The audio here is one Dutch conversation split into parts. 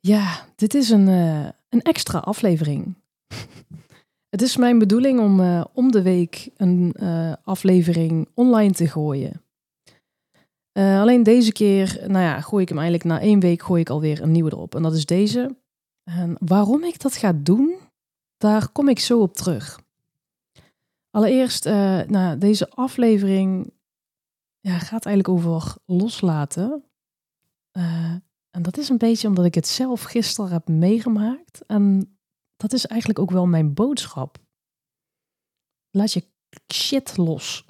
Ja, dit is een, uh, een extra aflevering. Het is mijn bedoeling om uh, om de week een uh, aflevering online te gooien. alleen deze keer, nou ja, gooi ik hem eigenlijk na één week gooi ik alweer een nieuwe erop. En dat is deze. En waarom ik dat ga doen, daar kom ik zo op terug. Allereerst, nou, deze aflevering ja, gaat eigenlijk over loslaten. En dat is een beetje omdat ik het zelf gisteren heb meegemaakt. En dat is eigenlijk ook wel mijn boodschap. Laat je shit los.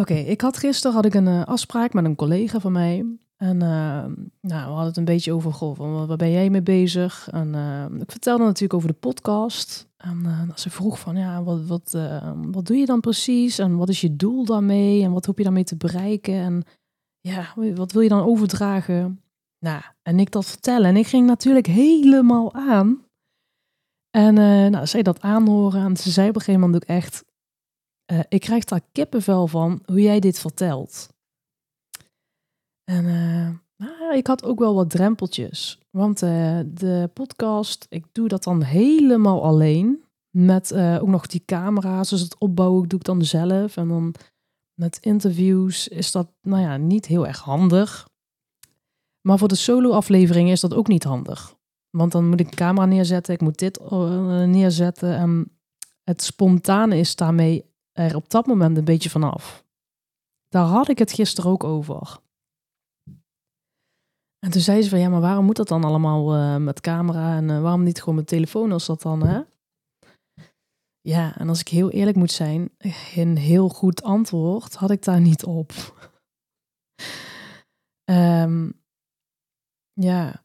Oké, ik had gisteren had ik een uh, afspraak met een collega van mij. En uh, nou, we hadden het een beetje over, goh, waar ben jij mee bezig? En uh, ik vertelde natuurlijk over de podcast. En ze vroeg van, ja, wat, wat, wat doe je dan precies? En wat is je doel daarmee? En wat hoop je daarmee te bereiken? En ja, wat wil je dan overdragen? Nou, en ik dat vertellen. En ik ging natuurlijk helemaal aan. En uh, nou, zij dat aanhoren. En ze zei op een gegeven moment ook echt... Uh, ik krijg daar kippenvel van hoe jij dit vertelt. En uh, nou, ik had ook wel wat drempeltjes. Want de podcast, ik doe dat dan helemaal alleen. Met ook nog die camera's. Dus het opbouwen doe ik dan zelf. En dan met interviews is dat, nou ja, niet heel erg handig. Maar voor de solo-afleveringen is dat ook niet handig. Want dan moet ik een camera neerzetten, ik moet dit eh, neerzetten. En het spontane is daarmee er op dat moment een beetje vanaf. Daar had ik het gisteren ook over. En toen zei ze van, ja, maar waarom moet dat dan allemaal uh, met camera en uh, waarom niet gewoon met telefoon als dat dan, hè? Ja, en als ik heel eerlijk moet zijn, een heel goed antwoord had ik daar niet op. um, ja,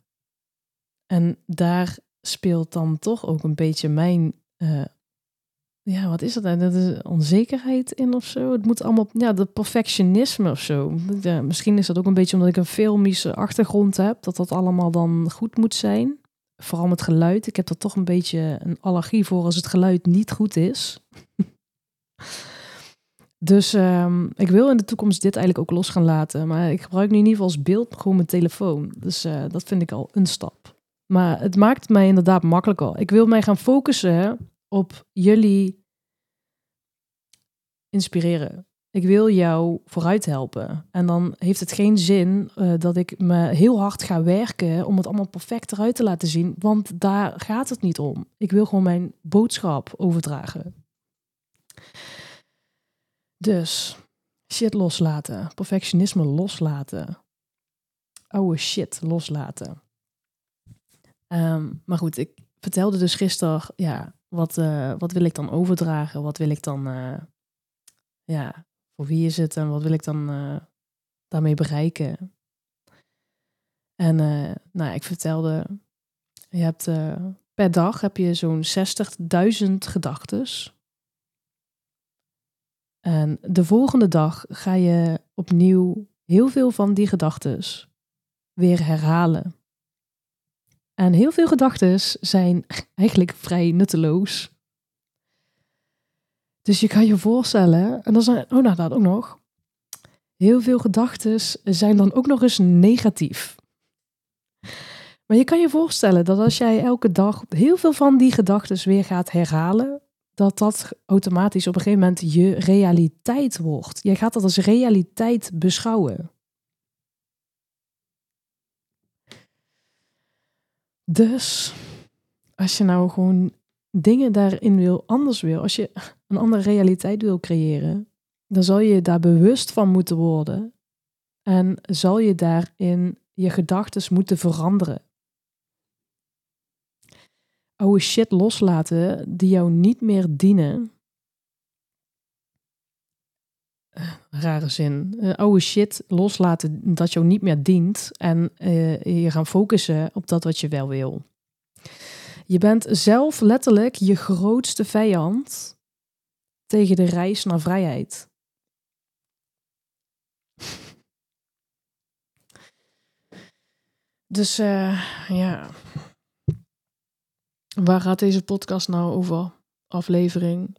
en daar speelt dan toch ook een beetje mijn, uh, ja, wat is dat? Dat is onzekerheid in of zo. Het moet allemaal, ja, de perfectionisme of zo. Misschien is dat ook een beetje omdat ik een filmische achtergrond heb, dat dat allemaal dan goed moet zijn vooral met geluid. Ik heb er toch een beetje een allergie voor als het geluid niet goed is. dus um, ik wil in de toekomst dit eigenlijk ook los gaan laten. Maar ik gebruik nu in ieder geval als beeld gewoon mijn telefoon. Dus uh, dat vind ik al een stap. Maar het maakt mij inderdaad makkelijker. Ik wil mij gaan focussen op jullie inspireren. Ik wil jou vooruit helpen. En dan heeft het geen zin uh, dat ik me heel hard ga werken om het allemaal perfect eruit te laten zien. Want daar gaat het niet om. Ik wil gewoon mijn boodschap overdragen. Dus shit loslaten. Perfectionisme loslaten. Oude shit loslaten. Um, maar goed, ik vertelde dus gisteren, ja, wat, uh, wat wil ik dan overdragen? Wat wil ik dan, uh, ja, voor wie is het en wat wil ik dan uh, daarmee bereiken? En uh, nou, ik vertelde, je hebt uh, per dag heb je zo'n 60.000 gedachten. En de volgende dag ga je opnieuw heel veel van die gedachten weer herhalen. En heel veel gedachten zijn eigenlijk vrij nutteloos. Dus je kan je voorstellen, en dan zijn, oh nou dat ook nog, heel veel gedachten zijn dan ook nog eens negatief. Maar je kan je voorstellen dat als jij elke dag heel veel van die gedachten weer gaat herhalen, dat dat automatisch op een gegeven moment je realiteit wordt. Je gaat dat als realiteit beschouwen. Dus als je nou gewoon dingen daarin wil, anders wil, als je een andere realiteit wil creëren, dan zal je daar bewust van moeten worden. En zal je daarin je gedachten moeten veranderen. Oude shit loslaten die jou niet meer dienen. rare zin, uh, oude shit loslaten dat jou niet meer dient en uh, je gaan focussen op dat wat je wel wil. Je bent zelf letterlijk je grootste vijand tegen de reis naar vrijheid. Dus uh, ja, waar gaat deze podcast nou over? Aflevering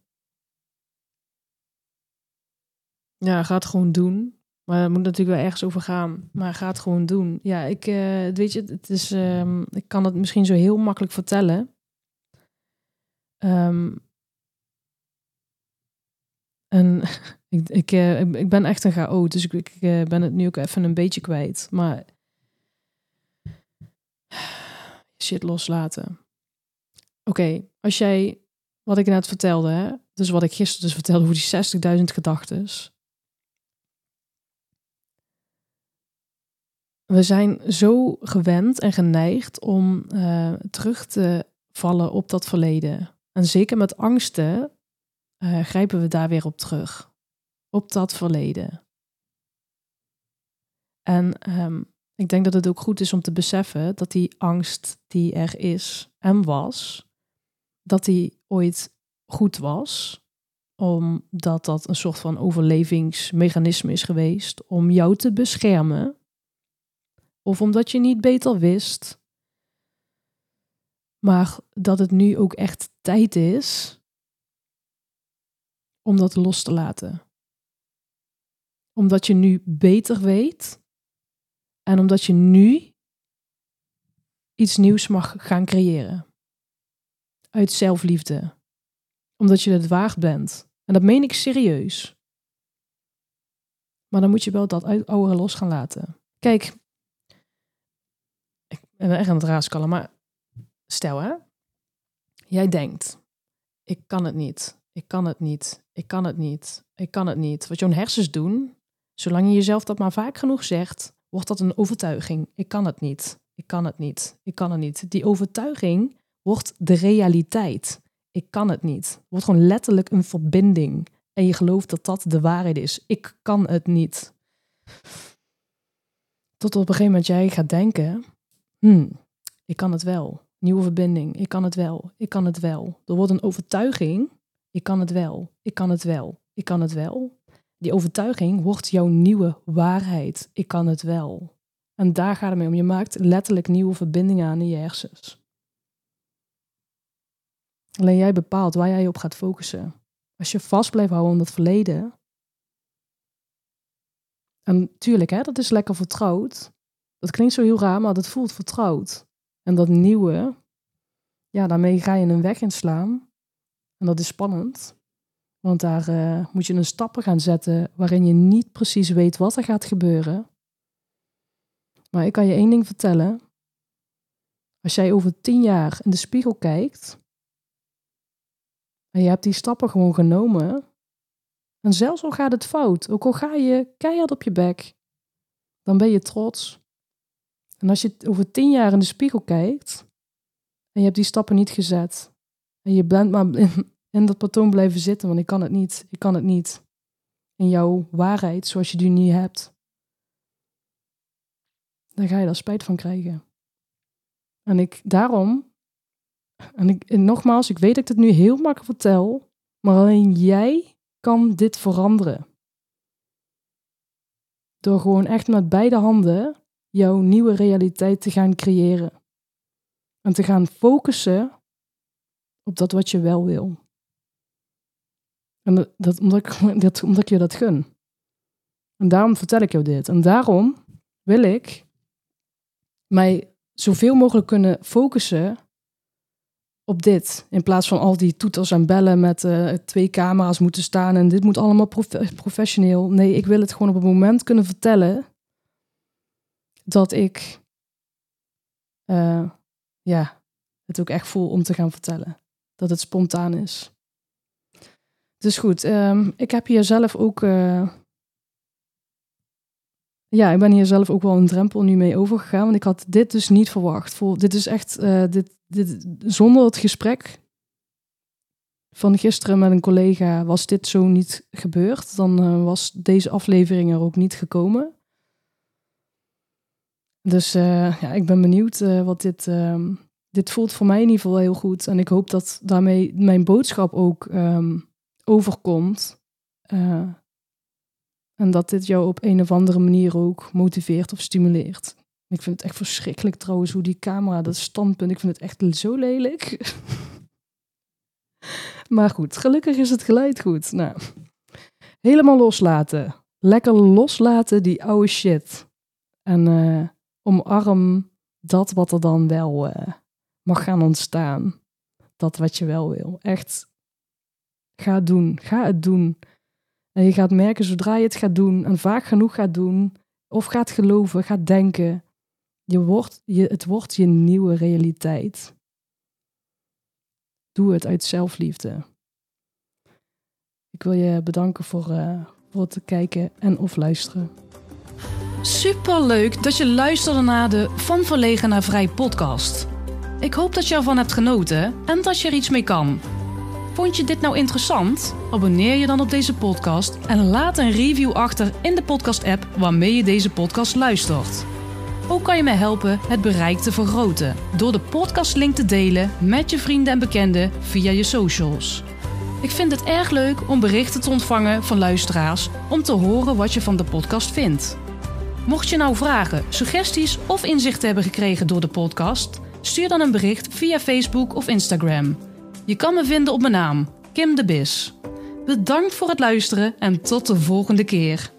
Ja, ga het gewoon doen. Maar moet natuurlijk wel ergens over gaan. Maar ga het gewoon doen. Ja, ik uh, weet je, het is, um, ik kan het misschien zo heel makkelijk vertellen. Um, en ik, ik, uh, ik, ben echt een chaot, dus ik, ik uh, ben het nu ook even een beetje kwijt. Maar shit loslaten. Oké, als jij, wat ik net vertelde, hè, dus wat ik gisteren dus vertelde over die 60.000 gedachten we zijn zo gewend en geneigd om uh, terug te vallen op dat verleden. En zeker met angsten uh, grijpen we daar weer op terug. Op dat verleden. En um, ik denk dat het ook goed is om te beseffen dat die angst die er is en was, dat die ooit goed was, omdat dat een soort van overlevingsmechanisme is geweest om jou te beschermen of omdat je niet beter wist. Maar dat het nu ook echt tijd is om dat los te laten. Omdat je nu beter weet en omdat je nu iets nieuws mag gaan creëren. Uit zelfliefde. Omdat je het waard bent. En dat meen ik serieus. Maar dan moet je wel dat oude los gaan laten. Kijk, ik ben echt aan het raaskallen, maar stel hè, jij denkt, ik kan het niet, ik kan het niet, ik kan het niet, ik kan het niet. Wat jouw hersens doen, zolang je jezelf dat maar vaak genoeg zegt, wordt dat een overtuiging. Ik kan het niet, ik kan het niet, ik kan het niet. Die overtuiging wordt de realiteit. Ik kan het niet. Wordt gewoon letterlijk een verbinding. En je gelooft dat dat de waarheid is. Ik kan het niet. Tot op een gegeven moment jij gaat denken, hmm, ik kan het wel. Nieuwe verbinding, ik kan het wel, ik kan het wel. Er wordt een overtuiging, ik kan het wel, ik kan het wel, ik kan het wel. Die overtuiging wordt jouw nieuwe waarheid, ik kan het wel. En daar gaat het mee om. Je maakt letterlijk nieuwe verbindingen aan in je hersens. Alleen jij bepaalt waar jij op gaat focussen. Als je vast blijft houden aan dat verleden. En tuurlijk, hè, dat is lekker vertrouwd. Dat klinkt zo heel raar, maar dat voelt vertrouwd. En dat nieuwe, ja, daarmee ga je een weg inslaan. En dat is spannend. Want daar uh, moet je een stappen gaan zetten waarin je niet precies weet wat er gaat gebeuren. Maar ik kan je één ding vertellen. Als jij over tien jaar in de spiegel kijkt en je hebt die stappen gewoon genomen, en zelfs al gaat het fout, ook al ga je keihard op je bek, dan ben je trots. En als je over tien jaar in de spiegel kijkt en je hebt die stappen niet gezet en je bent maar in, dat patroon blijven zitten, want ik kan het niet, ik kan het niet. In jouw waarheid, zoals je die niet hebt, dan ga je daar spijt van krijgen. En ik daarom, en, ik, en nogmaals, ik weet dat ik het nu heel makkelijk vertel, maar alleen jij kan dit veranderen. Door gewoon echt met beide handen jouw nieuwe realiteit te gaan creëren. En te gaan focussen op dat wat je wel wil. En dat, omdat, ik, dat, omdat je dat gun. En daarom vertel ik jou dit. En daarom wil ik mij zoveel mogelijk kunnen focussen op dit. In plaats van al die toeters en bellen met uh, twee camera's moeten staan en dit moet allemaal professioneel. Nee, ik wil het gewoon op het moment kunnen vertellen dat ik uh, ja, het ook echt voel om te gaan vertellen. Dat het spontaan is. Dus goed, um, ik heb hier zelf ook. Uh, ja, ik ben hier zelf ook wel een drempel nu mee overgegaan. Want ik had dit dus niet verwacht. Dit is echt. Uh, dit, dit, zonder het gesprek van gisteren met een collega was dit zo niet gebeurd, dan eh, was deze aflevering er ook niet gekomen. Dus ja, ik ben benieuwd wat dit. Uh, dit voelt voor mij in ieder geval heel goed. En ik hoop dat daarmee mijn boodschap ook um, overkomt. en dat dit jou op een of andere manier ook motiveert of stimuleert. Ik vind het echt verschrikkelijk trouwens hoe die camera, dat standpunt, ik vind het echt zo lelijk. maar goed, gelukkig is het geluid goed. Nou, helemaal loslaten. Lekker loslaten die oude shit. En uh, omarm dat wat er dan wel uh, mag gaan ontstaan. Dat wat je wel wil. Echt, ga doen. Ga het doen. En je gaat merken zodra je het gaat doen en vaak genoeg gaat doen, of gaat geloven, gaat denken, je wordt, je, het wordt je nieuwe realiteit. Doe het uit zelfliefde. Ik wil je bedanken voor, uh, voor het kijken en of luisteren. Super leuk dat je luisterde naar de Van Verlegen naar Vrij podcast. Ik hoop dat je ervan hebt genoten en dat je er iets mee kan. Vond je dit nou interessant? Abonneer je dan op deze podcast en laat een review achter in de podcast-app waarmee je deze podcast luistert. Ook kan je mij helpen het bereik te vergroten door de podcastlink te delen met je vrienden en bekenden via je socials. Ik vind het erg leuk om berichten te ontvangen van luisteraars om te horen wat je van de podcast vindt. Mocht je nou vragen, suggesties of inzichten hebben gekregen door de podcast, stuur dan een bericht via Facebook of Instagram. Je kan me vinden op mijn naam, Kim de Bis. Bedankt voor het luisteren en tot de volgende keer.